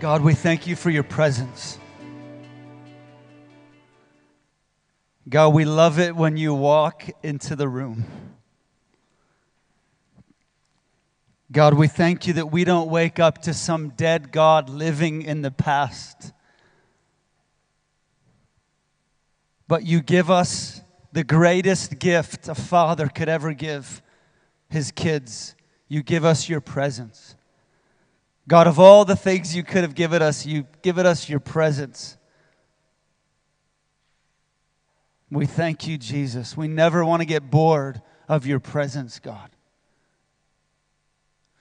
God, we thank you for your presence. God, we love it when you walk into the room. God, we thank you that we don't wake up to some dead God living in the past. But you give us the greatest gift a father could ever give his kids. You give us your presence. God, of all the things you could have given us, you've given us your presence. We thank you, Jesus. We never want to get bored of your presence, God.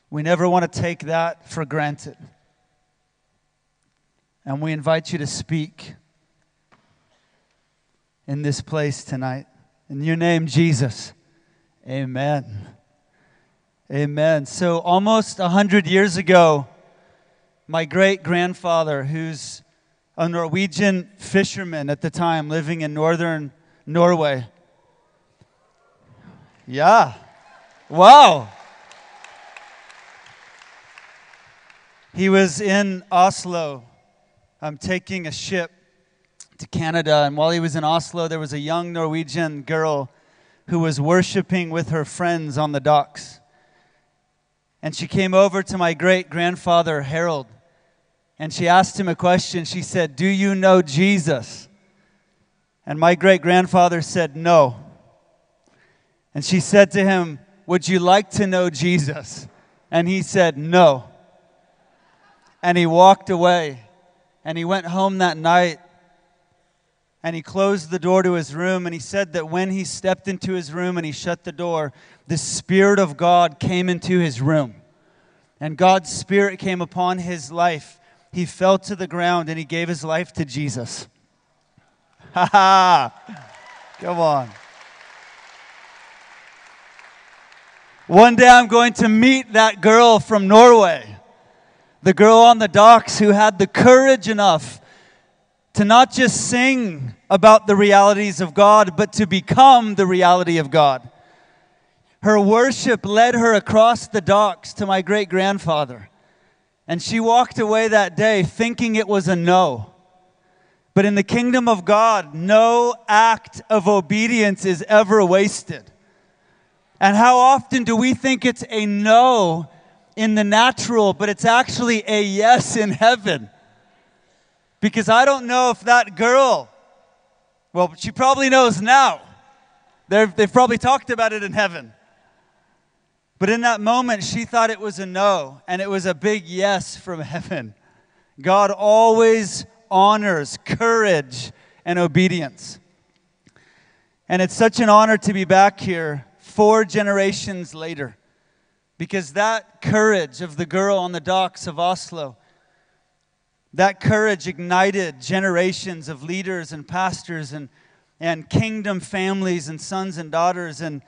We never want to take that for granted. And we invite you to speak in this place tonight. In your name, Jesus. Amen. Amen. So, almost 100 years ago, my great grandfather, who's a Norwegian fisherman at the time living in northern Norway. Yeah. Wow. He was in Oslo um, taking a ship to Canada. And while he was in Oslo, there was a young Norwegian girl who was worshiping with her friends on the docks. And she came over to my great grandfather, Harold, and she asked him a question. She said, Do you know Jesus? And my great grandfather said, No. And she said to him, Would you like to know Jesus? And he said, No. And he walked away. And he went home that night and he closed the door to his room. And he said that when he stepped into his room and he shut the door, the Spirit of God came into his room. And God's Spirit came upon his life he fell to the ground and he gave his life to Jesus. Ha ha! Come on. One day I'm going to meet that girl from Norway, the girl on the docks who had the courage enough to not just sing about the realities of God, but to become the reality of God. Her worship led her across the docks to my great grandfather. And she walked away that day thinking it was a no. But in the kingdom of God, no act of obedience is ever wasted. And how often do we think it's a no in the natural, but it's actually a yes in heaven? Because I don't know if that girl, well, she probably knows now. They've, they've probably talked about it in heaven. But in that moment, she thought it was a no, and it was a big yes from heaven. God always honors courage and obedience. And it's such an honor to be back here four generations later because that courage of the girl on the docks of Oslo, that courage ignited generations of leaders and pastors and, and kingdom families and sons and daughters. And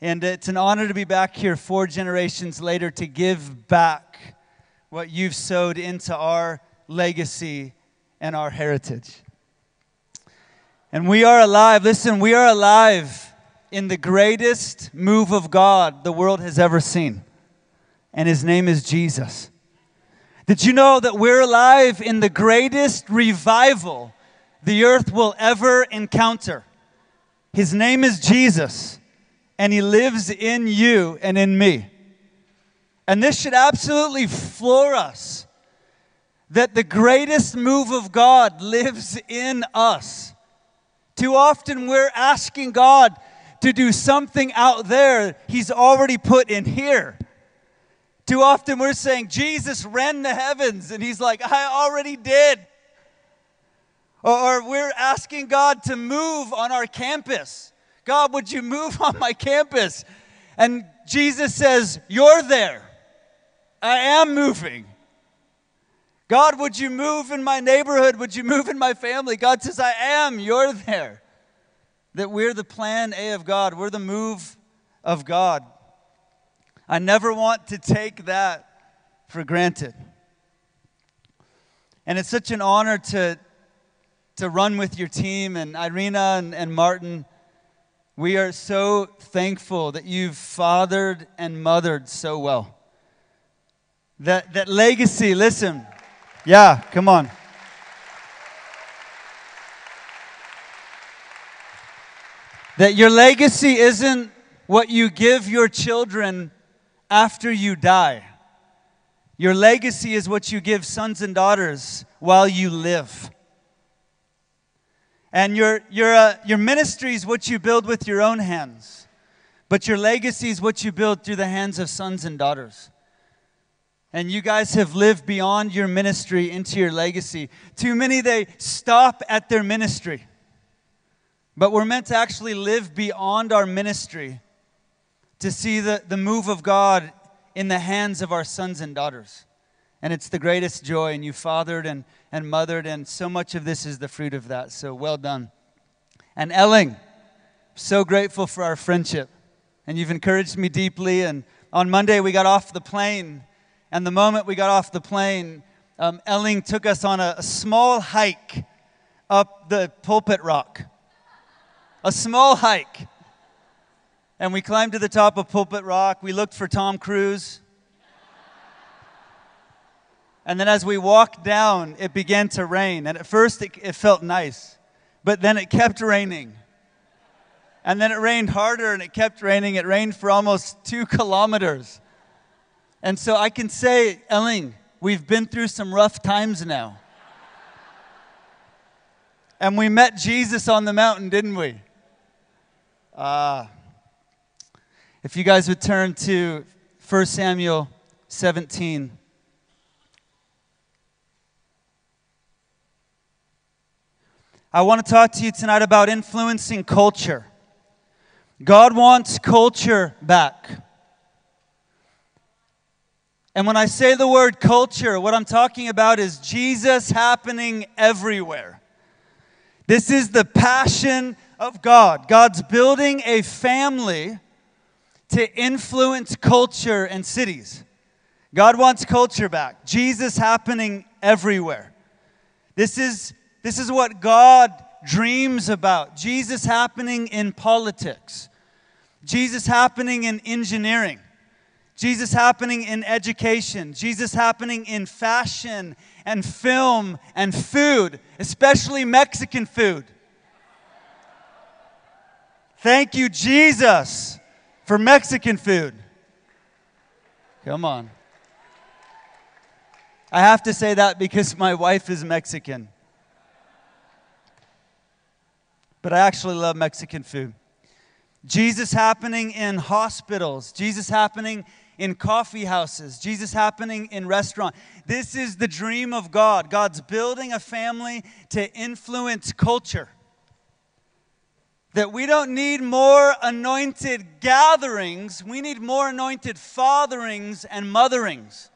and it's an honor to be back here four generations later to give back what you've sowed into our legacy and our heritage. And we are alive, listen, we are alive in the greatest move of God the world has ever seen. And his name is Jesus. Did you know that we're alive in the greatest revival the earth will ever encounter? His name is Jesus and He lives in you and in me. And this should absolutely floor us that the greatest move of God lives in us. Too often we're asking God to do something out there He's already put in here. Too often we're saying, Jesus ran the heavens, and He's like, I already did. Or, we're asking God to move on our campus. God, would you move on my campus? And Jesus says, You're there. I am moving. God, would you move in my neighborhood? Would you move in my family? God says, I am. You're there. That we're the plan A of God, we're the move of God. I never want to take that for granted. And it's such an honor to, to run with your team and Irina and, and Martin. We are so thankful that you've fathered and mothered so well. That, that legacy, listen, Yeah, come on. That your legacy isn't what you give your children after you die. Your legacy is what you give sons and daughters while you live. And your, your, uh, your ministry is what you build with your own hands. But your legacy is what you build through the hands of sons and daughters. And you guys have lived beyond your ministry into your legacy. Too many, they stop at their ministry. But we're meant to actually live beyond our ministry to see the, the move of God in the hands of our sons and daughters. And it's the greatest joy, and you fathered and, and mothered, and so much of this is the fruit of that. So well done. And Elling, so grateful for our friendship. And you've encouraged me deeply. And on Monday, we got off the plane. And the moment we got off the plane, um, Elling took us on a, a small hike up the pulpit rock. A small hike. And we climbed to the top of Pulpit Rock. We looked for Tom Cruise. And then as we walked down, it began to rain. And at first, it, it, felt nice. But then it kept raining. And then it rained harder and it kept raining. It rained for almost two kilometers. And so I can say, Elling, we've been through some rough times now. And we met Jesus on the mountain, didn't we? Uh, if you guys would turn to 1 Samuel 17. I want to talk to you tonight about influencing culture. God wants culture back. And when I say the word culture, what I'm talking about is Jesus happening everywhere. This is the passion of God. God's building a family to influence culture and cities. God wants culture back. Jesus happening everywhere. This is, this is what God dreams about. Jesus happening in politics. Jesus happening in engineering. Jesus happening in education. Jesus happening in fashion and film and food, especially Mexican food. Thank you, Jesus for Mexican food. Come on. I have to say that because my wife is Mexican. But I actually love Mexican food. Jesus happening in hospitals, Jesus happening in coffee houses, Jesus happening in restaurants. This is the dream of God. God's building a family to influence culture that we don't need more anointed gatherings, we need more anointed fatherings and motherings.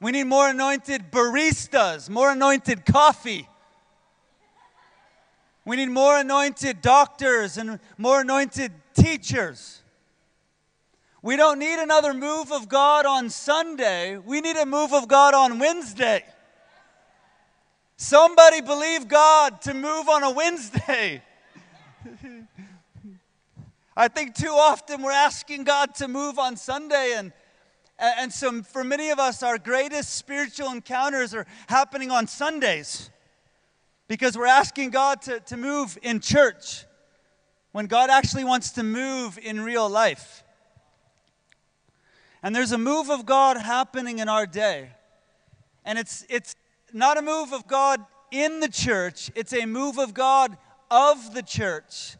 We need more anointed baristas, more anointed coffee. We need more anointed doctors and more anointed teachers. We don't need another move of God on Sunday. We need a move of God on Wednesday. Somebody believe God to move on a Wednesday. I think too often we're asking God to move on Sunday and and so for many of us our greatest spiritual encounters are happening on Sundays because we're asking God to, to move in church when God actually wants to move in real life. And there's a move of God happening in our day. And it's, it's not a move of God in the church, it's a move of God of the church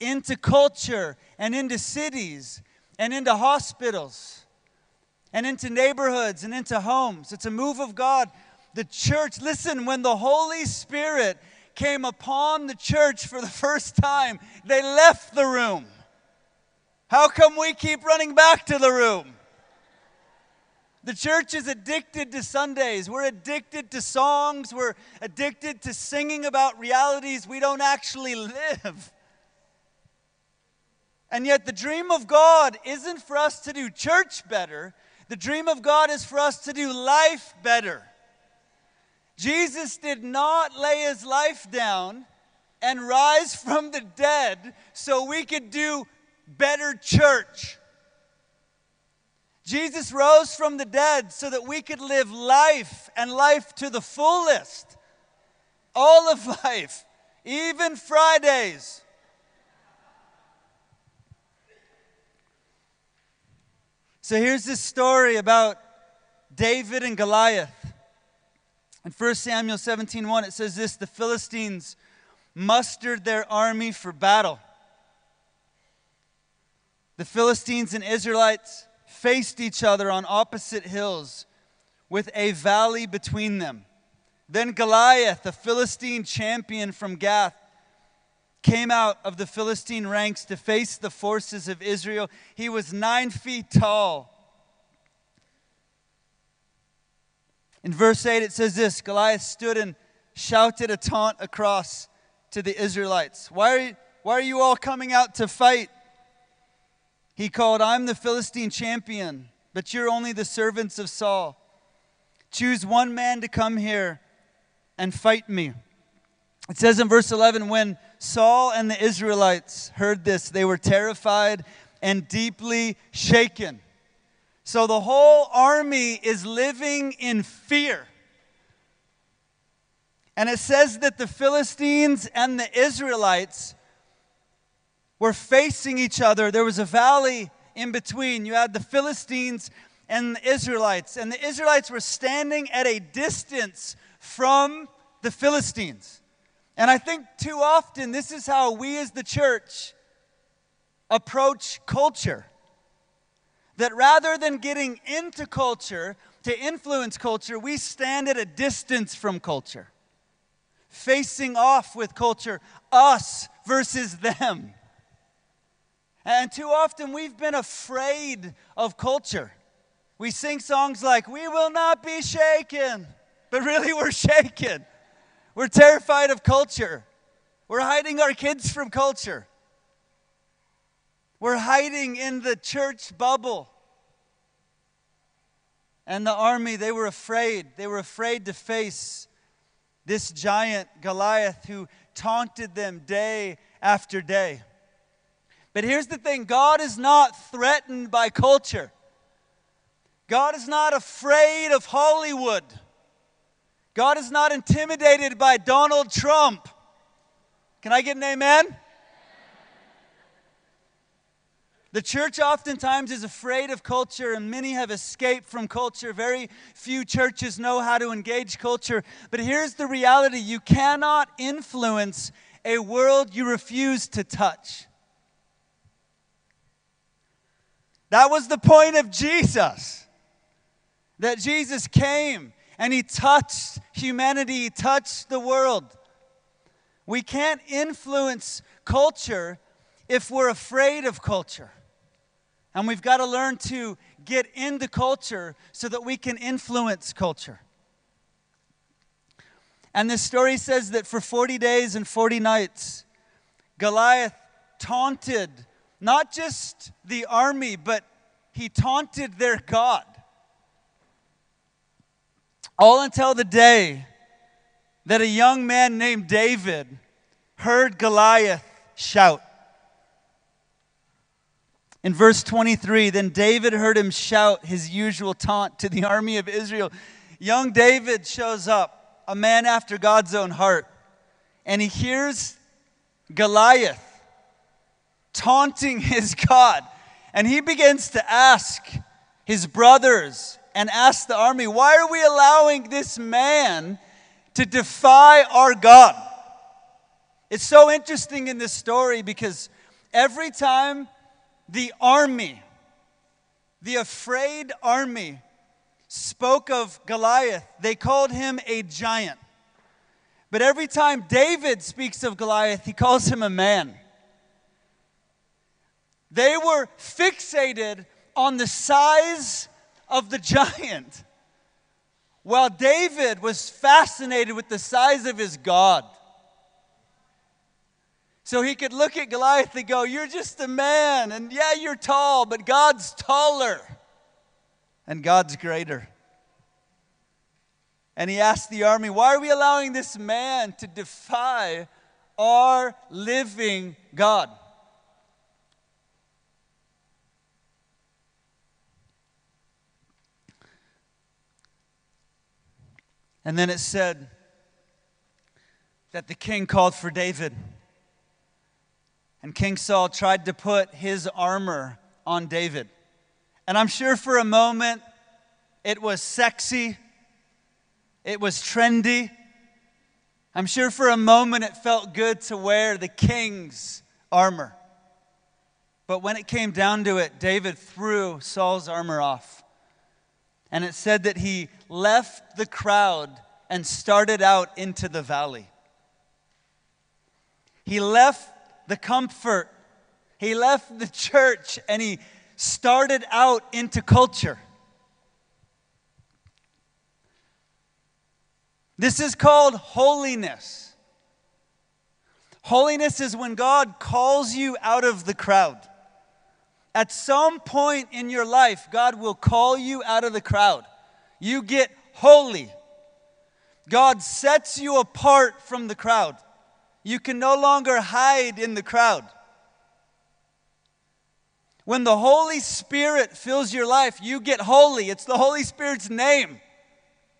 into culture and into cities and into hospitals and into neighborhoods and into homes. It's a move of God. The church, listen, when the Holy Spirit came upon the church for the first time, they left the room. How come we keep running back to the room? The church is addicted to Sundays. We're addicted to songs. We're addicted to singing about realities we don't actually live. And yet, the dream of God isn't for us to do church better, the dream of God is for us to do life better. Jesus did not lay his life down and rise from the dead so we could do better church. Jesus rose from the dead so that we could live life and life to the fullest. All of life, even Fridays. So here's this story about David and Goliath. In 1 Samuel 17 1, it says this the Philistines mustered their army for battle. The Philistines and Israelites faced each other on opposite hills with a valley between them. Then Goliath, the Philistine champion from Gath, came out of the Philistine ranks to face the forces of Israel. He was nine feet tall. In verse 8, it says this Goliath stood and shouted a taunt across to the Israelites. Why are, you, why are you all coming out to fight? He called, I'm the Philistine champion, but you're only the servants of Saul. Choose one man to come here and fight me. It says in verse 11 when Saul and the Israelites heard this, they were terrified and deeply shaken. So the whole army is living in fear. And it says that the Philistines and the Israelites were facing each other. There was a valley in between. You had the Philistines and the Israelites, and the Israelites were standing at a distance from the Philistines. And I think too often this is how we as the church approach culture. That rather than getting into culture to influence culture, we stand at a distance from culture, facing off with culture, us versus them. And too often we've been afraid of culture. We sing songs like, We will not be shaken, but really we're shaken. We're terrified of culture. We're hiding our kids from culture. We're hiding in the church bubble. And the army, they were afraid. They were afraid to face this giant Goliath who taunted them day after day. But here's the thing God is not threatened by culture, God is not afraid of Hollywood, God is not intimidated by Donald Trump. Can I get an amen? The church oftentimes is afraid of culture, and many have escaped from culture. Very few churches know how to engage culture. But here's the reality you cannot influence a world you refuse to touch. That was the point of Jesus. That Jesus came and he touched humanity, he touched the world. We can't influence culture if we're afraid of culture. And we've got to learn to get into culture so that we can influence culture. And this story says that for 40 days and 40 nights, Goliath taunted not just the army, but he taunted their God. All until the day that a young man named David heard Goliath shout. In verse 23, then David heard him shout his usual taunt to the army of Israel. Young David shows up, a man after God's own heart, and he hears Goliath taunting his God. And he begins to ask his brothers and ask the army, Why are we allowing this man to defy our God? It's so interesting in this story because every time the army, the afraid army, spoke of Goliath, they called him a giant. But every time David speaks of Goliath, he calls him a man. They were fixated on the size of the giant, while David was fascinated with the size of his God. So he could look at Goliath and go, You're just a man, and yeah, you're tall, but God's taller and God's greater. And he asked the army, Why are we allowing this man to defy our living God? And then it said that the king called for David. And King Saul tried to put his armor on David. And I'm sure for a moment it was sexy, it was trendy. I'm sure for a moment it felt good to wear the king's armor. But when it came down to it, David threw Saul's armor off. And it said that he left the crowd and started out into the valley. He left the comfort, he left the church, and he started out into culture. This is called holiness. Holiness is when God calls you out of the crowd. At some point in your life, God will call you out of the crowd. You get holy. God sets you apart from the crowd. You can no longer hide in the crowd. When the Holy Spirit fills your life, you get holy. It's the Holy Spirit's name.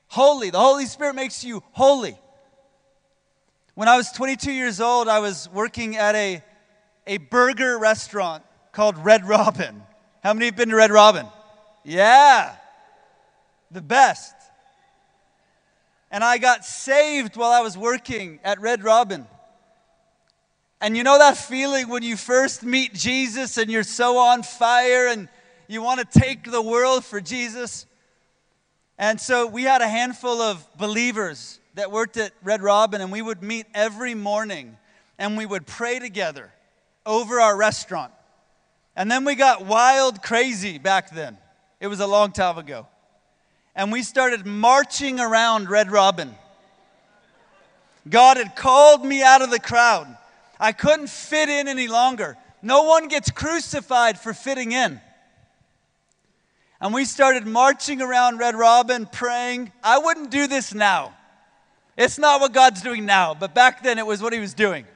Holy. The Holy Spirit makes you holy. When I was 22 years old, I was working at a, a burger restaurant called Red Robin. How many have been to Red Robin? Yeah, the best. And I got saved while I was working at Red Robin. And you know that feeling when you first meet Jesus and you're so on fire and you want to take the world for Jesus? And so we had a handful of believers that worked at Red Robin, and we would meet every morning and we would pray together over our restaurant. And then we got wild crazy back then. It was a long time ago. And we started marching around Red Robin. God had called me out of the crowd. I couldn't fit in any longer. No one gets crucified for fitting in. And we started marching around Red Robin praying. I wouldn't do this now. It's not what God's doing now, but back then it was what He was doing.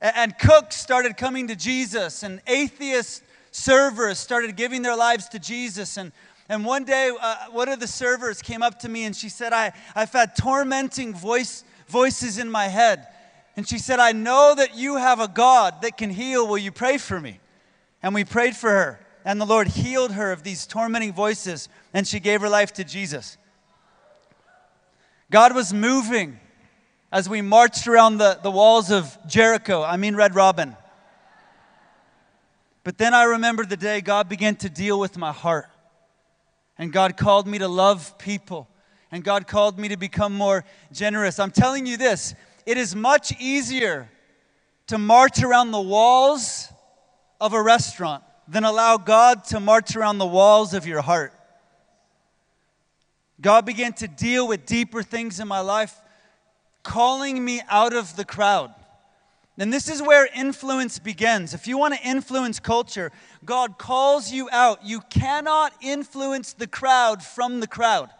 And cooks started coming to Jesus, and atheist servers started giving their lives to Jesus. And, and one day, uh, one of the servers came up to me and she said, I, I've had tormenting voice, voices in my head. And she said, I know that you have a God that can heal. Will you pray for me? And we prayed for her. And the Lord healed her of these tormenting voices, and she gave her life to Jesus. God was moving as we marched around the, the walls of Jericho, I mean Red Robin. But then I remember the day God began to deal with my heart. And God called me to love people. And God called me to become more generous. I'm telling you this it is much easier to march around the walls of a restaurant than allow God to march around the walls of your heart. God began to deal with deeper things in my life calling me out of the crowd. And this is where influence begins. If you want to influence culture, God calls you out. You cannot influence the crowd from the crowd.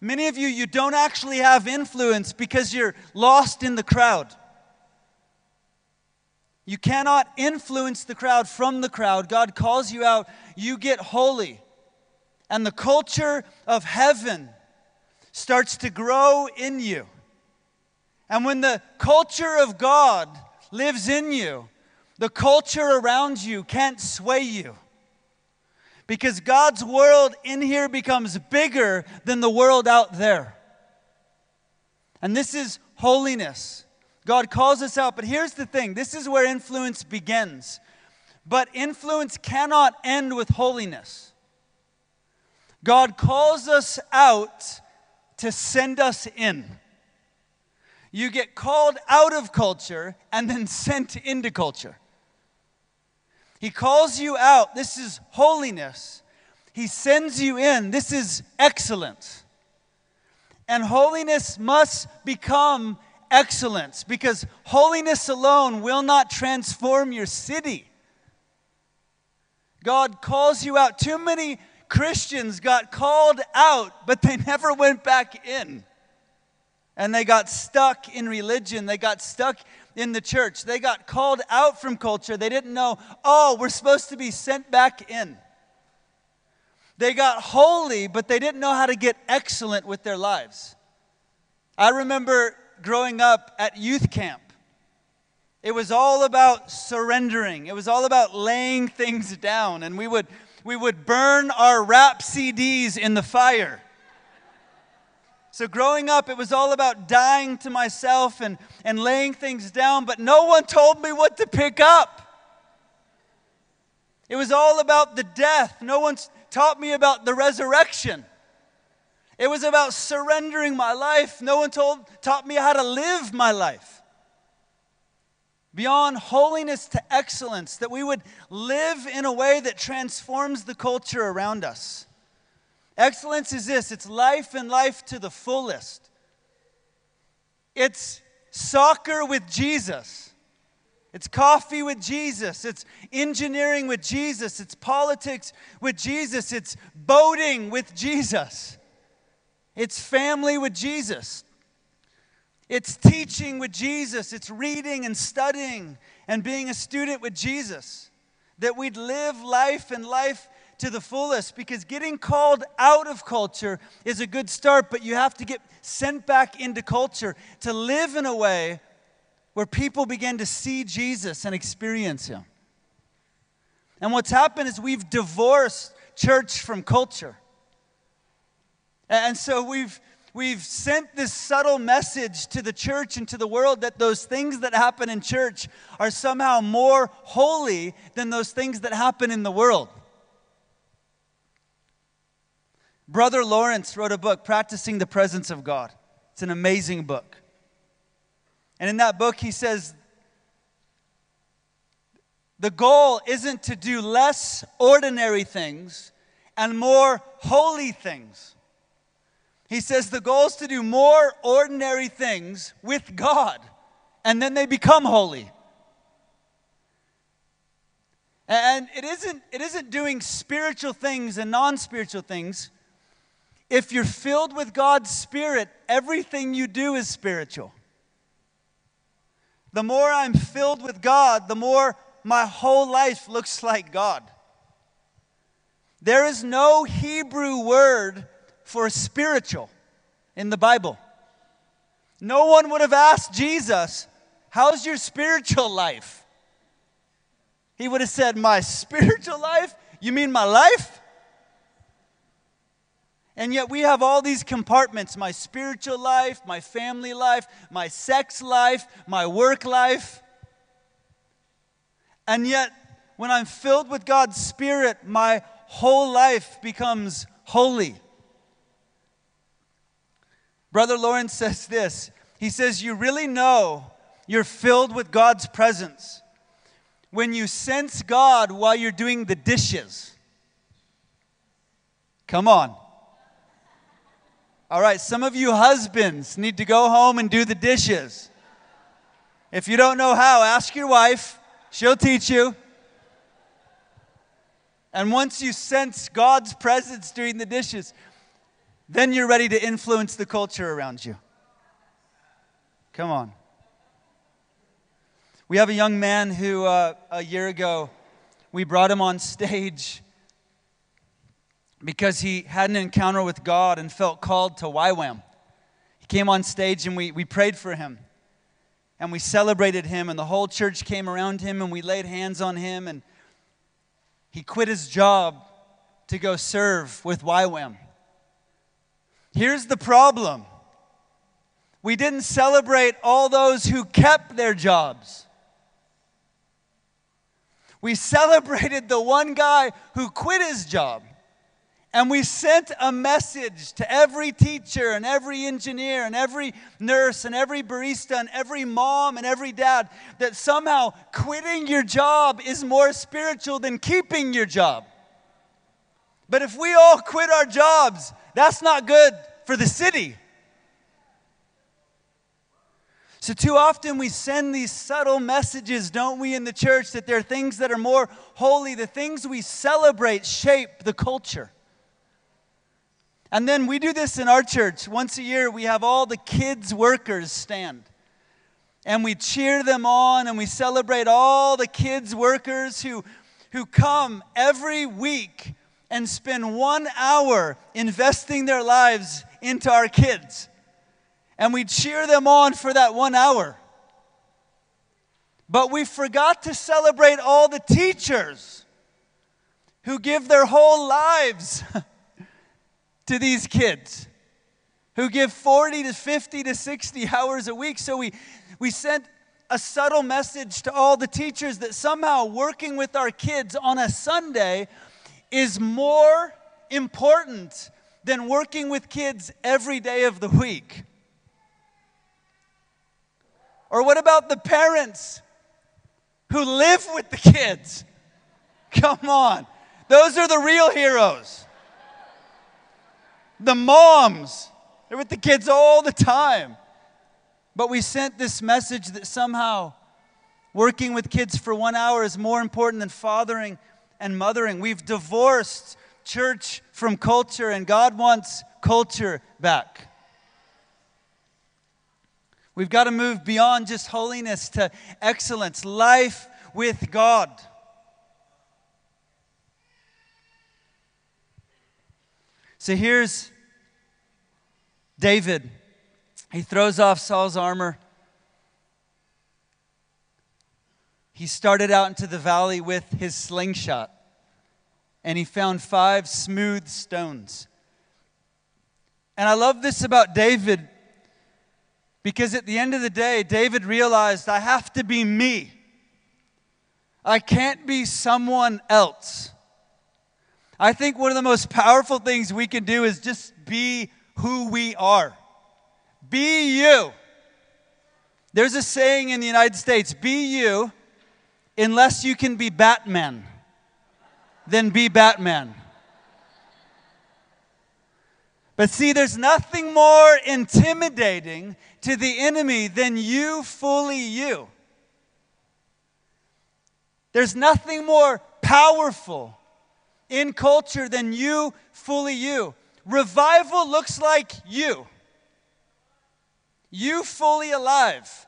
Many of you, you don't actually have influence because you're lost in the crowd. You cannot influence the crowd from the crowd. God calls you out. You get holy. And the culture of heaven starts to grow in you. And when the culture of God lives in you, the culture around you can't sway you. Because God's world in here becomes bigger than the world out there. And this is holiness. God calls us out. But here's the thing this is where influence begins. But influence cannot end with holiness. God calls us out to send us in. You get called out of culture and then sent into culture. He calls you out. This is holiness. He sends you in. This is excellence. And holiness must become excellence because holiness alone will not transform your city. God calls you out. Too many Christians got called out, but they never went back in and they got stuck in religion. They got stuck in the church. They got called out from culture. They didn't know, oh, we're supposed to be sent back in. They got holy, but they didn't know how to get excellent with their lives. I remember growing up at youth camp. It was all about surrendering. It was all about laying things down. And we would, we would burn our rap CDs in the fire. So, growing up, it was all about dying to myself and, and laying things down, but no one told me what to pick up. It was all about the death. No one taught me about the resurrection. It was about surrendering my life. No one told, taught me how to live my life. Beyond holiness to excellence, that we would live in a way that transforms the culture around us. Excellence is this it's life and life to the fullest. It's soccer with Jesus. It's coffee with Jesus. It's engineering with Jesus. It's politics with Jesus. It's boating with Jesus. It's family with Jesus. It's teaching with Jesus. It's reading and studying and being a student with Jesus. That we'd live life and life to the fullest because getting called out of culture is a good start, but you have to get sent back into culture to live in a way where people begin to see Jesus and experience Him. And what's happened is we've divorced church from culture. And so we've, we've sent this subtle message to the church and to the world that those things that happen in church are somehow more holy than those things that happen in the world. Brother Lawrence wrote a book, Practicing the Presence of God. It's an amazing book. And in that book, he says the goal isn't to do less ordinary things and more holy things. He says the goal is to do more ordinary things with God, and then they become holy. And it isn't, it isn't doing spiritual things and non spiritual things. If you're filled with God's Spirit, everything you do is spiritual. The more I'm filled with God, the more my whole life looks like God. There is no Hebrew word for spiritual in the Bible. No one would have asked Jesus, How's your spiritual life? He would have said, My spiritual life? You mean my life? And yet we have all these compartments my spiritual life, my family life, my sex life, my work life. And yet, when I'm filled with God's Spirit, my whole life becomes holy. Brother Lawrence says this He says, You really know you're filled with God's presence when you sense God while you're doing the dishes. Come on. All right, some of you husbands need to go home and do the dishes. If you don't know how, ask your wife, she'll teach you. And once you sense God's presence doing the dishes, then you're ready to influence the culture around you. Come on. We have a young man who, uh, a year ago, we brought him on stage because he had an encounter with God and felt called to YWAM. He came on stage and we, we prayed for him and we celebrated him, and the whole church came around him and we laid hands on him, and he quit his job to go serve with YWAM. Here's the problem we didn't celebrate all those who kept their jobs. We celebrated the one guy who quit his job. And we sent a message to every teacher and every engineer and every nurse and every barista and every mom and every dad that somehow quitting your job is more spiritual than keeping your job. But if we all quit our jobs, that's not good for the city. So, too often we send these subtle messages, don't we, in the church, that there are things that are more holy. The things we celebrate shape the culture. And then we do this in our church. Once a year, we have all the kids' workers stand. And we cheer them on and we celebrate all the kids' workers who, who come every week and spend one hour investing their lives into our kids. And we cheer them on for that one hour. But we forgot to celebrate all the teachers who give their whole lives to these kids, who give 40 to 50 to 60 hours a week. So we, we sent a subtle message to all the teachers that somehow working with our kids on a Sunday is more important than working with kids every day of the week. Or what about the parents who live with the kids? Come on. Those are the real heroes. The moms, they're with the kids all the time. But we sent this message that somehow working with kids for one hour is more important than fathering and mothering. We've divorced church from culture, and God wants culture back. We've got to move beyond just holiness to excellence, life with God. So here's David. He throws off Saul's armor. He started out into the valley with his slingshot, and he found five smooth stones. And I love this about David because at the end of the day, David realized I have to be me. I can't be someone else. I think one of the most powerful things we can do is just be who we are. Be you. There's a saying in the United States be you unless you can be Batman, then be Batman. But see, there's nothing more intimidating to the enemy than you fully you. There's nothing more powerful in culture than you fully you. Revival looks like you. You fully alive.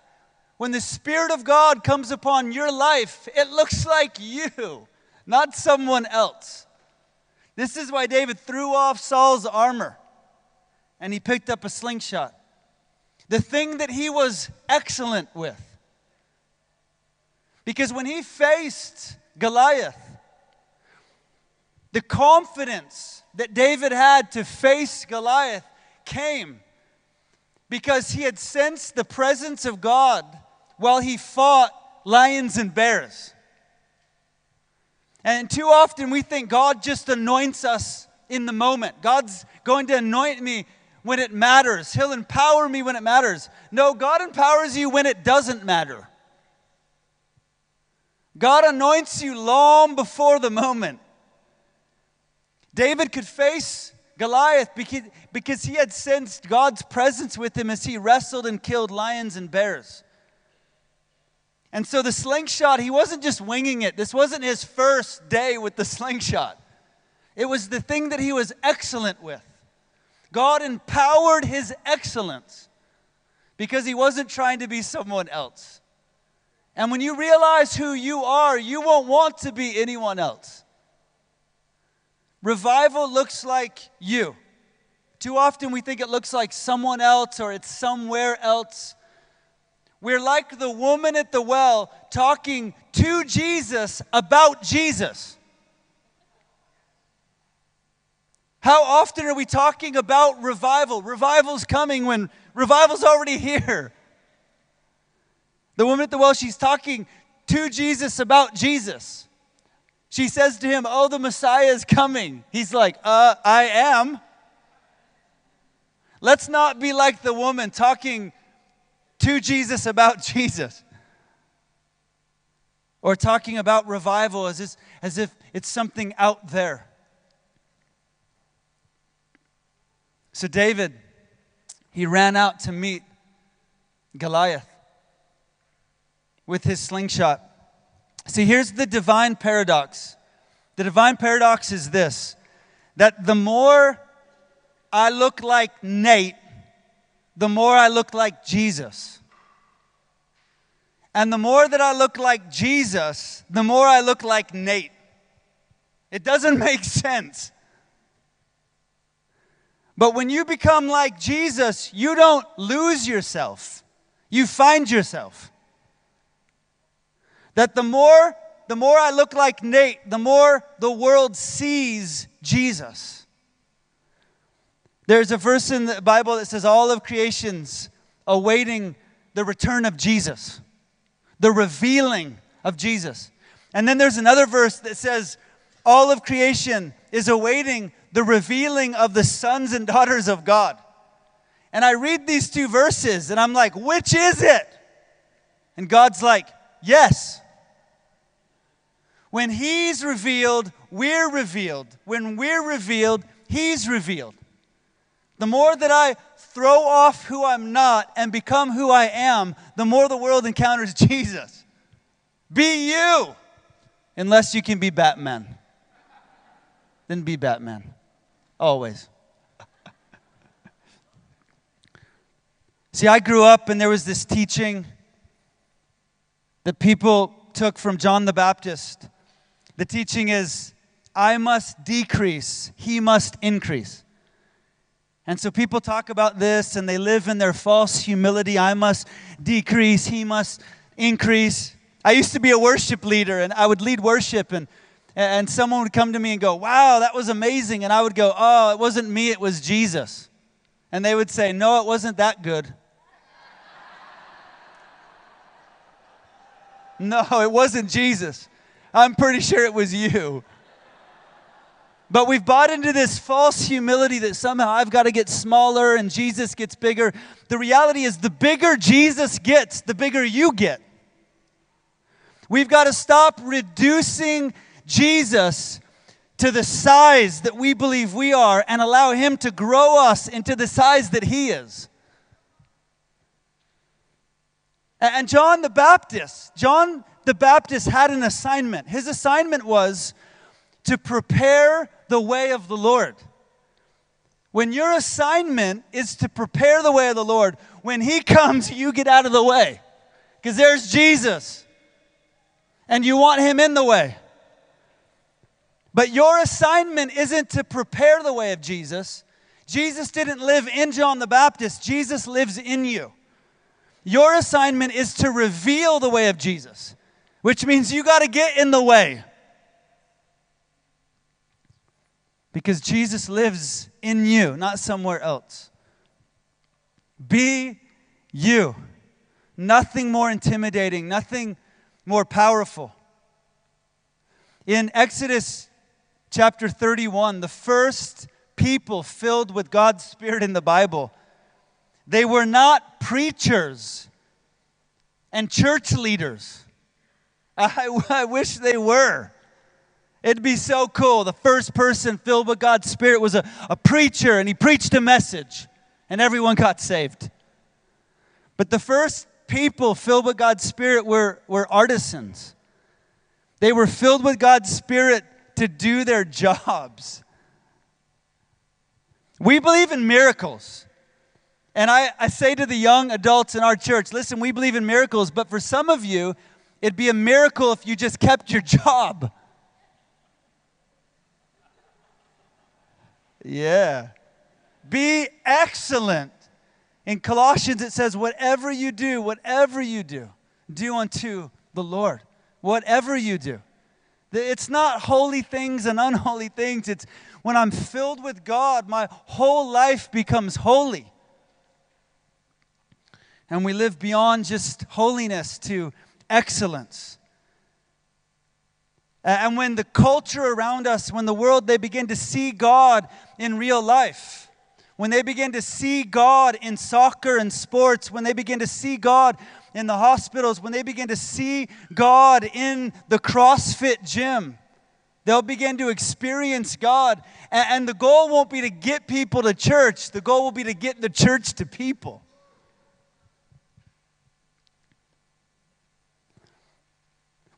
When the Spirit of God comes upon your life, it looks like you, not someone else. This is why David threw off Saul's armor and he picked up a slingshot. The thing that he was excellent with. Because when he faced Goliath, the confidence that David had to face Goliath came because he had sensed the presence of God while he fought lions and bears. And too often we think God just anoints us in the moment. God's going to anoint me when it matters, He'll empower me when it matters. No, God empowers you when it doesn't matter. God anoints you long before the moment. David could face Goliath because, he had sensed God's presence with him as he wrestled and killed lions and bears. And so the slingshot, he wasn't just winging it. This wasn't his first day with the slingshot. It was the thing that he was excellent with. God empowered his excellence because he wasn't trying to be someone else. And when you realize who you are, you won't want to be anyone else. Revival looks like you. Too often we think it looks like someone else or it's somewhere else. We're like the woman at the well talking to Jesus about Jesus. How often are we talking about revival? Revival's coming when revival's already here. The woman at the well, she's talking to Jesus about Jesus. She says to him, Oh, the Messiah is coming. He's like, Uh, I am. Let's not be like the woman talking to Jesus about Jesus. Or talking about revival as if, as if it's something out there. So, David, he ran out to meet Goliath with his slingshot. See, here's the divine paradox. The divine paradox is this that the more I look like Nate, the more I look like Jesus. And the more that I look like Jesus, the more I look like Nate. It doesn't make sense. But when you become like Jesus, you don't lose yourself, you find yourself. That the more the more I look like Nate, the more the world sees Jesus. There's a verse in the Bible that says all of creation's awaiting the return of Jesus, the revealing of Jesus. And then there's another verse that says all of creation is awaiting the revealing of the sons and daughters of God. And I read these two verses and I'm like, which is it? And God's like, yes. When He's revealed, we're revealed. When we're revealed, He's revealed. The more that I throw off who I'm not and become who I am, the more the world encounters Jesus. Be you, unless you can be Batman. Then be Batman. Always. See, I grew up and there was this teaching that people took from John the Baptist. The teaching is, I must decrease, he must increase. And so people talk about this and they live in their false humility. I must decrease, he must increase. I used to be a worship leader and I would lead worship and and someone would come to me and go, Wow, that was amazing. And I would go, Oh, it wasn't me, it was Jesus. And they would say, No, it wasn't that good. no, it wasn't Jesus. I'm pretty sure it was you. But we've bought into this false humility that somehow I've got to get smaller and Jesus gets bigger. The reality is, the bigger Jesus gets, the bigger you get. We've got to stop reducing Jesus to the size that we believe we are and allow Him to grow us into the size that He is. And John the Baptist, John the Baptist had an assignment. His assignment was to prepare the way of the Lord. When your assignment is to prepare the way of the Lord, when He comes, you get out of the way. Because there's Jesus. And you want Him in the way. But your assignment isn't to prepare the way of Jesus. Jesus didn't live in John the Baptist, Jesus lives in you. Your assignment is to reveal the way of Jesus, which means you got to get in the way. Because Jesus lives in you, not somewhere else. Be you. Nothing more intimidating, nothing more powerful. In Exodus chapter 31, the first people filled with God's Spirit in the Bible, they were not preachers and church leaders. I, I wish they were. It'd be so cool. The first person filled with God's Spirit was a, a preacher and he preached a message and everyone got saved. But the first people filled with God's Spirit were, were artisans. They were filled with God's Spirit to do their jobs. We believe in miracles. And I, I say to the young adults in our church listen, we believe in miracles, but for some of you, it'd be a miracle if you just kept your job. Yeah. Be excellent. In Colossians, it says, whatever you do, whatever you do, do unto the Lord. Whatever you do. It's not holy things and unholy things. It's when I'm filled with God, my whole life becomes holy. And we live beyond just holiness to excellence. And when the culture around us, when the world, they begin to see God in real life, when they begin to see God in soccer and sports, when they begin to see God in the hospitals, when they begin to see God in the CrossFit gym, they'll begin to experience God. And, the goal won't be to get people to church, the goal will be to get the church to people.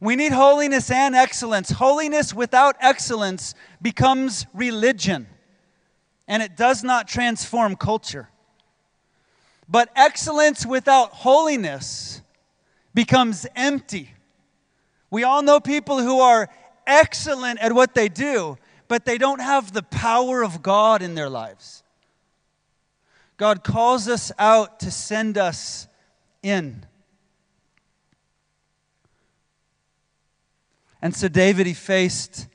We need holiness and excellence. Holiness without excellence becomes religion, and it does not transform culture. But excellence without holiness becomes empty. We all know people who are excellent at what they do, but they don't have the power of God in their lives. God calls us out to send us in. And so David, he faced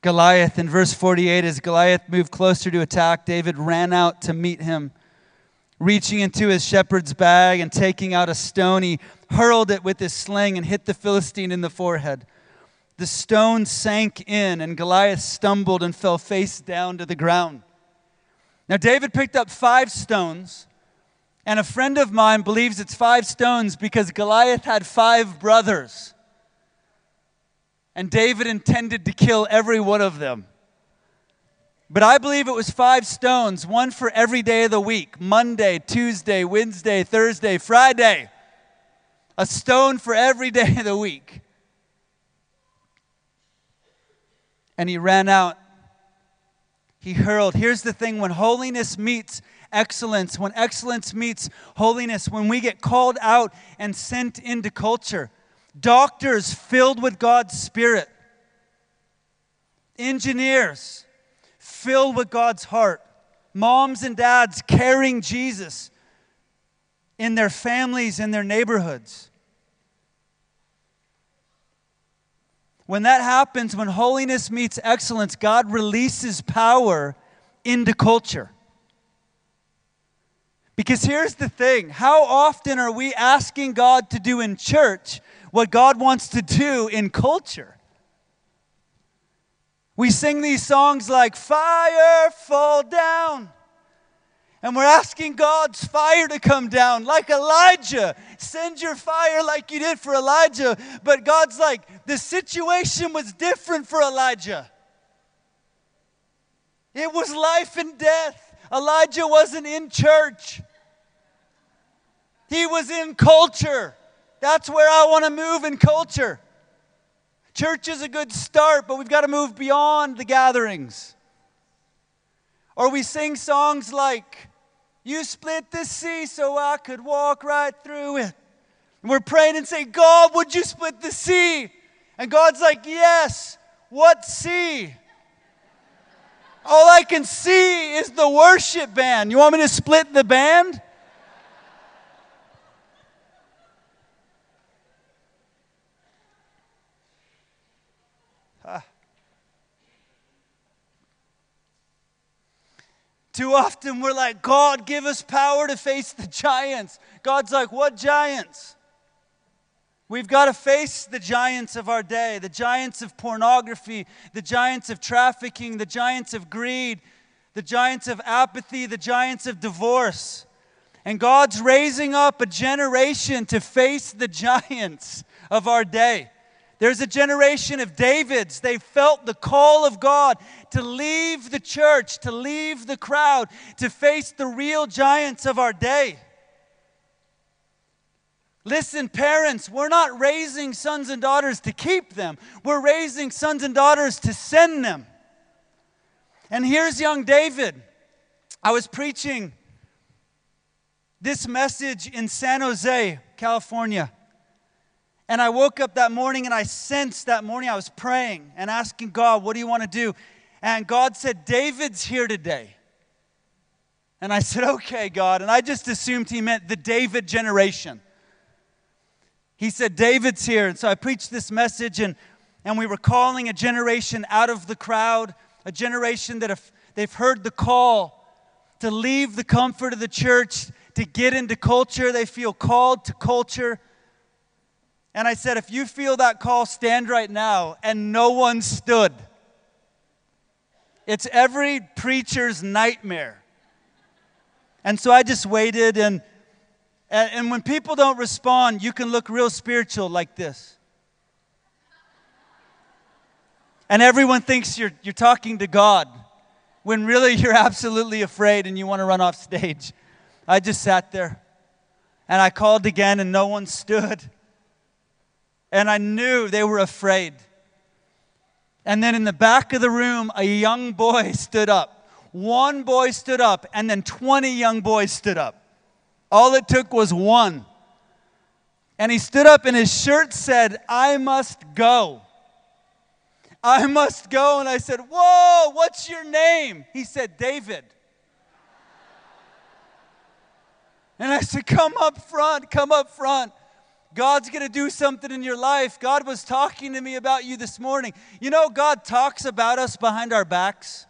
Goliath. In verse 48, as Goliath moved closer to attack, David ran out to meet him. Reaching into his shepherd's bag and taking out a stone, he hurled it with his sling and hit the Philistine in the forehead. The stone sank in, and Goliath stumbled and fell face down to the ground. Now, David picked up five stones, and a friend of mine believes it's five stones because Goliath had five brothers. And David intended to kill every one of them. But I believe it was five stones, one for every day of the week Monday, Tuesday, Wednesday, Thursday, Friday. A stone for every day of the week. And he ran out. He hurled. Here's the thing when holiness meets excellence, when excellence meets holiness, when we get called out and sent into culture, doctors filled with God's Spirit, engineers filled with God's heart, moms and dads carrying Jesus in their families, in their neighborhoods. When that happens, when holiness meets excellence, God releases power into culture. Because here's the thing how often are we asking God to do in church what God wants to do in culture? We sing these songs like Fire Fall Down. And we're asking God's fire to come down like Elijah. Send your fire like you did for Elijah. But God's like, the situation was different for Elijah. It was life and death. Elijah wasn't in church, he was in culture. That's where I want to move in culture. Church is a good start, but we've got to move beyond the gatherings. Or we sing songs like, You split the sea so I could walk right through it. And we're praying and saying, God, would you split the sea? And God's like, Yes. What sea? All I can see is the worship band. You want me to split the band? Too often we're like, God, give us power to face the giants. God's like, what giants? We've got to face the giants of our day the giants of pornography, the giants of trafficking, the giants of greed, the giants of apathy, the giants of divorce. And God's raising up a generation to face the giants of our day. There's a generation of Davids. They felt the call of God to leave the church, to leave the crowd, to face the real giants of our day. Listen, parents, we're not raising sons and daughters to keep them, we're raising sons and daughters to send them. And here's young David. I was preaching this message in San Jose, California. And I woke up that morning and I sensed that morning I was praying and asking God, What do you want to do? And God said, David's here today. And I said, Okay, God. And I just assumed he meant the David generation. He said, David's here. And so I preached this message, and, and we were calling a generation out of the crowd, a generation that have, they've heard the call to leave the comfort of the church, to get into culture. They feel called to culture. And I said, if you feel that call, stand right now. And no one stood. It's every preacher's nightmare. And so I just waited, and, and when people don't respond, you can look real spiritual like this. And everyone thinks you're, you're talking to God when really you're absolutely afraid and you want to run off stage. I just sat there and I called again, and no one stood and I knew they were afraid. And then in the back of the room, a young boy stood up. One boy stood up, and then 20 young boys stood up. All it took was one And he stood up and his shirt said, I must go. I must go. And I said, Whoa, what's your name? He said, David. And I said, Come up front, come up front. God's going to do something in your life. God was talking to me about you this morning. You know, God talks about us behind our backs.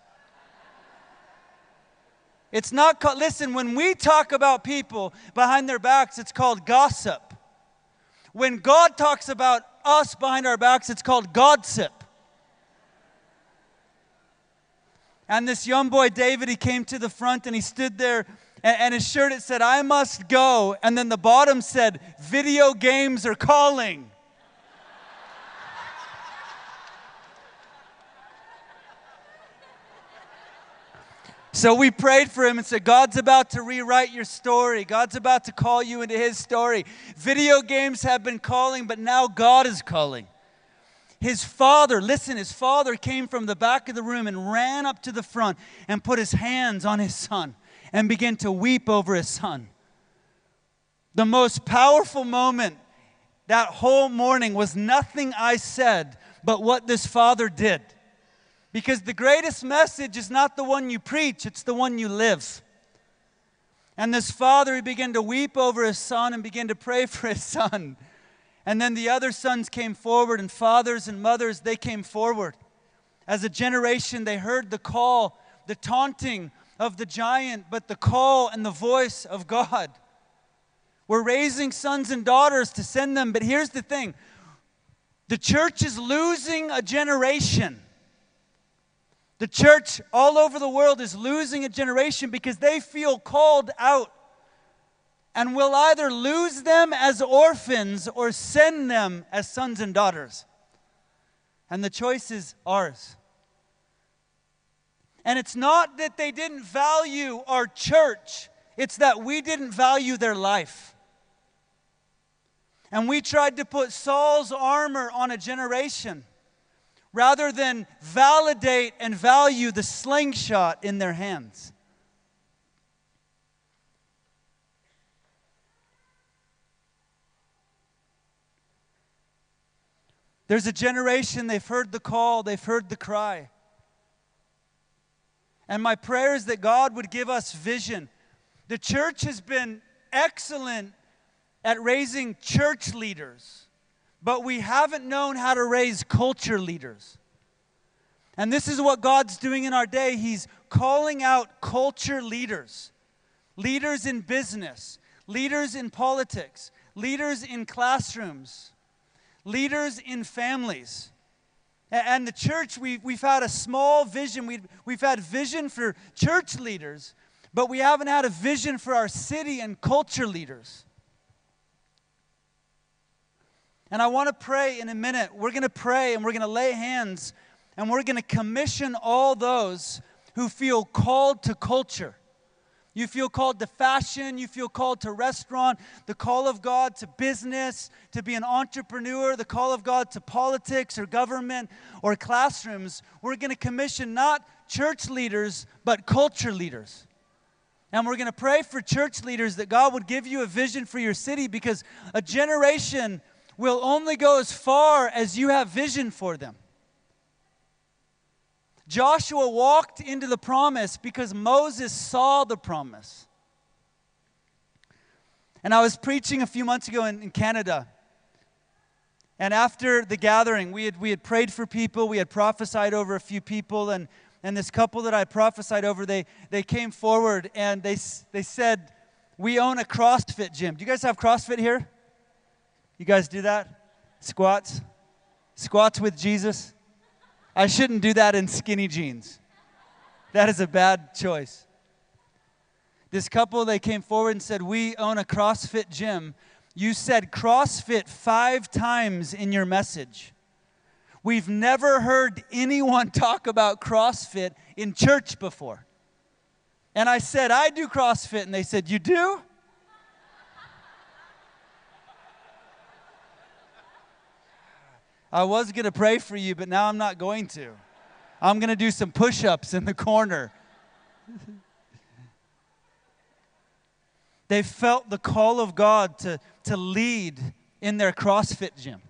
It's not called, listen, when we talk about people behind their backs, it's called gossip. When God talks about us behind our backs, it's called gossip. And this young boy, David, he came to the front and he stood there, and, and his shirt it said, I must go. And then the bottom said, Video games are calling. So we prayed for him and said, God's about to rewrite your story. God's about to call you into his story. Video games have been calling, but now God is calling. His father, listen, his father came from the back of the room and ran up to the front and put his hands on his son and began to weep over his son. The most powerful moment that whole morning was nothing I said, but what this father did. Because the greatest message is not the one you preach, it's the one you live. And this father, he began to weep over his son and began to pray for his son. And then the other sons came forward, and fathers and mothers, they came forward. As a generation, they heard the call, the taunting of the giant, but the call and the voice of God. We're raising sons and daughters to send them, but here's the thing the church is losing a generation. The church all over the world is losing a generation because they feel called out and will either lose them as orphans or send them as sons and daughters. And the choice is ours. And it's not that they didn't value our church, it's that we didn't value their life. And we tried to put Saul's armor on a generation rather than validate and value the slingshot in their hands. There's a generation, they've heard the call, they've heard the cry. And my prayer is that God would give us vision. The church has been excellent at raising church leaders but we haven't known how to raise culture leaders. And this is what God's doing in our day. He's calling out culture leaders, leaders in business, leaders in politics, leaders in classrooms, leaders in families. And the church, we've, we've had a small vision. We've, we've had vision for church leaders, but we haven't had a vision for our city and culture leaders. And I want to pray in a minute. We're going to pray and we're going to lay hands and we're going to commission all those who feel called to culture. You feel called to fashion, you feel called to restaurant, the call of God to business, to be an entrepreneur, the call of God to politics or government or classrooms. We're going to commission not church leaders, but culture leaders. And we're going to pray for church leaders that God would give you a vision for your city because a generation will only go as far as you have vision for them. Joshua walked into the promise because Moses saw the promise. And I was preaching a few months ago in, in, Canada. And after the gathering, we had, we had prayed for people, we had prophesied over a few people, and, and this couple that I prophesied over, they, they came forward and they, they said, We own a CrossFit gym. Do you guys have CrossFit here? You guys do that? Squats? Squats with Jesus? I shouldn't do that in skinny jeans. That is a bad choice. This couple, they came forward and said, We own a CrossFit gym. You said CrossFit five times in your message. We've never heard anyone talk about CrossFit in church before. And I said, I do CrossFit. And they said, You do? I was going to pray for you, but now I'm not going to. I'm going to do some push ups in the corner. they felt the call of God to, to lead in their CrossFit gym.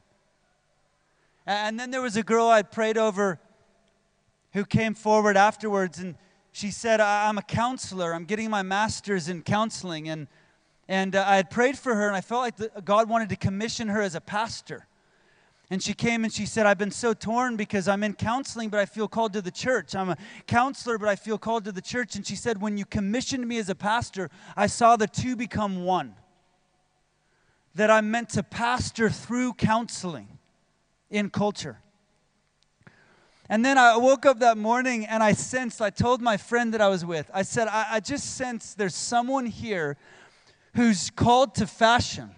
And then there was a girl I'd prayed over who came forward afterwards and she said, I'm a counselor. I'm getting my master's in counseling. And, and uh, I had prayed for her and I felt like the, God wanted to commission her as a pastor. And she came and she said, I've been so torn because I'm in counseling, but I feel called to the church. I'm a counselor, but I feel called to the church. And she said, When you commissioned me as a pastor, I saw the two become one. That I'm meant to pastor through counseling in culture. And then I woke up that morning and I sensed, I told my friend that I was with, I said, I, I just sense there's someone here who's called to fashion.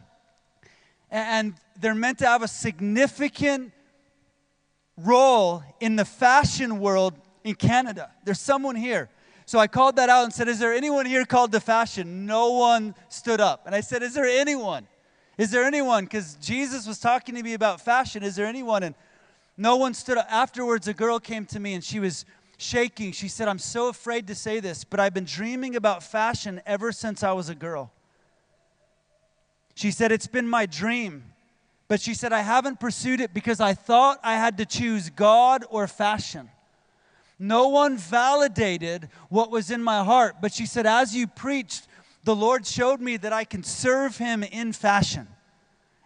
And they're meant to have a significant role in the fashion world in Canada. There's someone here. So I called that out and said, Is there anyone here called to fashion? No one stood up. And I said, Is there anyone? Is there anyone? Because Jesus was talking to me about fashion. Is there anyone? And no one stood up. Afterwards, a girl came to me and she was shaking. She said, I'm so afraid to say this, but I've been dreaming about fashion ever since I was a girl. She said, It's been my dream but she said, I haven't pursued it because I thought I had to choose God or fashion. No one validated what was in my heart. But she said, as you preached, the Lord showed me that I can serve Him in fashion.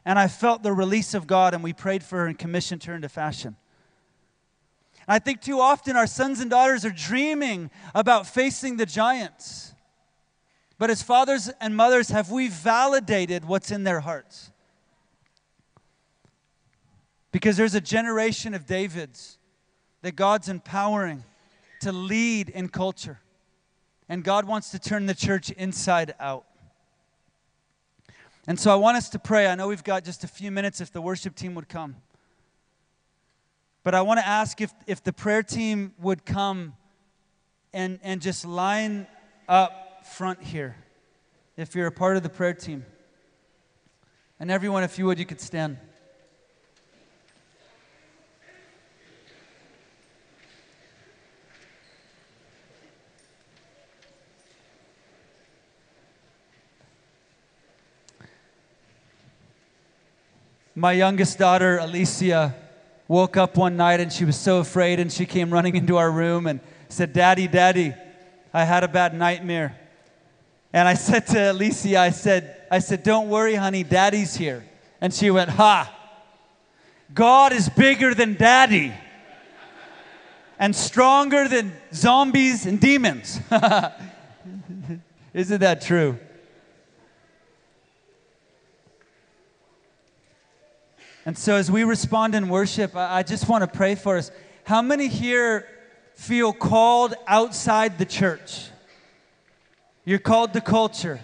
And I felt the release of God, and we prayed for her and commissioned her into fashion. I think too often our sons and daughters are dreaming about facing the giants. But as fathers and mothers, have we validated what's in their hearts? Because there's a generation of Davids that God's empowering to lead in culture. And God wants to turn the church inside out. And so I want us to pray. I know we've got just a few minutes if the worship team would come. But I want to ask if, if the prayer team would come and, and just line front here, if you're a part of the prayer team. And everyone, if you would, you could stand. My youngest daughter, Alicia, woke up one night and she was so afraid and she came running into our room and said, Daddy, Daddy, I had a bad nightmare. And I said to Alicia, I said, I said, Don't worry, honey, Daddy's here. And she went, Ha, God is bigger than Daddy and stronger than zombies and demons. Isn't that true? And so, as we respond in worship, I just want to pray for us. How many here feel called outside the church? You're called to culture.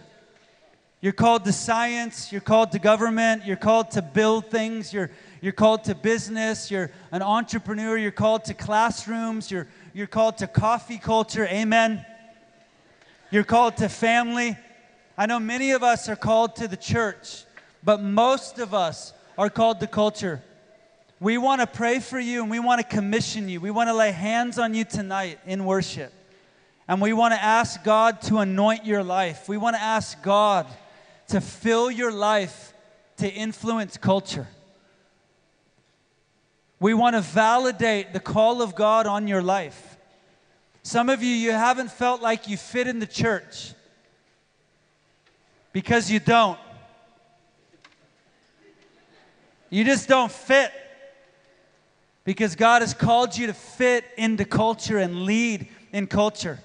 You're called to science. You're called to government. You're called to build things. You're, you're called to business. You're an entrepreneur. You're called to classrooms. You're, you're called to coffee culture. Amen. You're called to family. I know many of us are called to the church, but most of us are called to culture. We want to pray for you and we want to commission you. We want to lay hands on you tonight in worship. And we want to ask God to anoint your life. We want to ask God to fill your life to influence culture. We want to validate the call of God on your life. Some of you, you haven't felt like you fit in the church because you don't. You just don't fit because God has called you to fit into culture and lead in culture.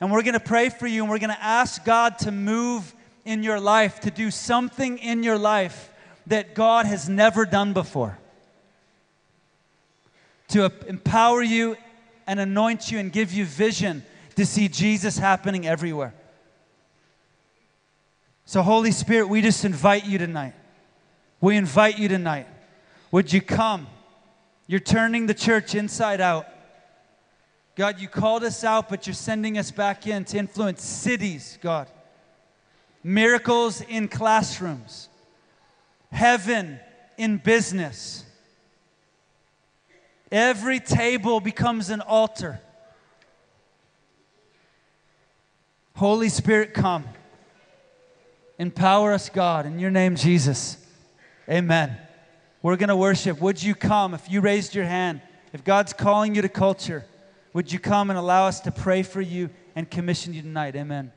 And we're going to pray for you and we're going to ask God to move in your life, to do something in your life that God has never done before. To empower you and anoint you and give you vision to see Jesus happening everywhere. So, Holy Spirit, we just invite you tonight. We invite you tonight. Would you come? You're turning the church inside out. God, you called us out, but you're sending us back in to influence cities, God. Miracles in classrooms, heaven in business. Every table becomes an altar. Holy Spirit, come. Empower us, God, in your name, Jesus. Amen. We're going to worship. Would you come if you raised your hand? If God's calling you to culture, would you come and allow us to pray for you and commission you tonight? Amen.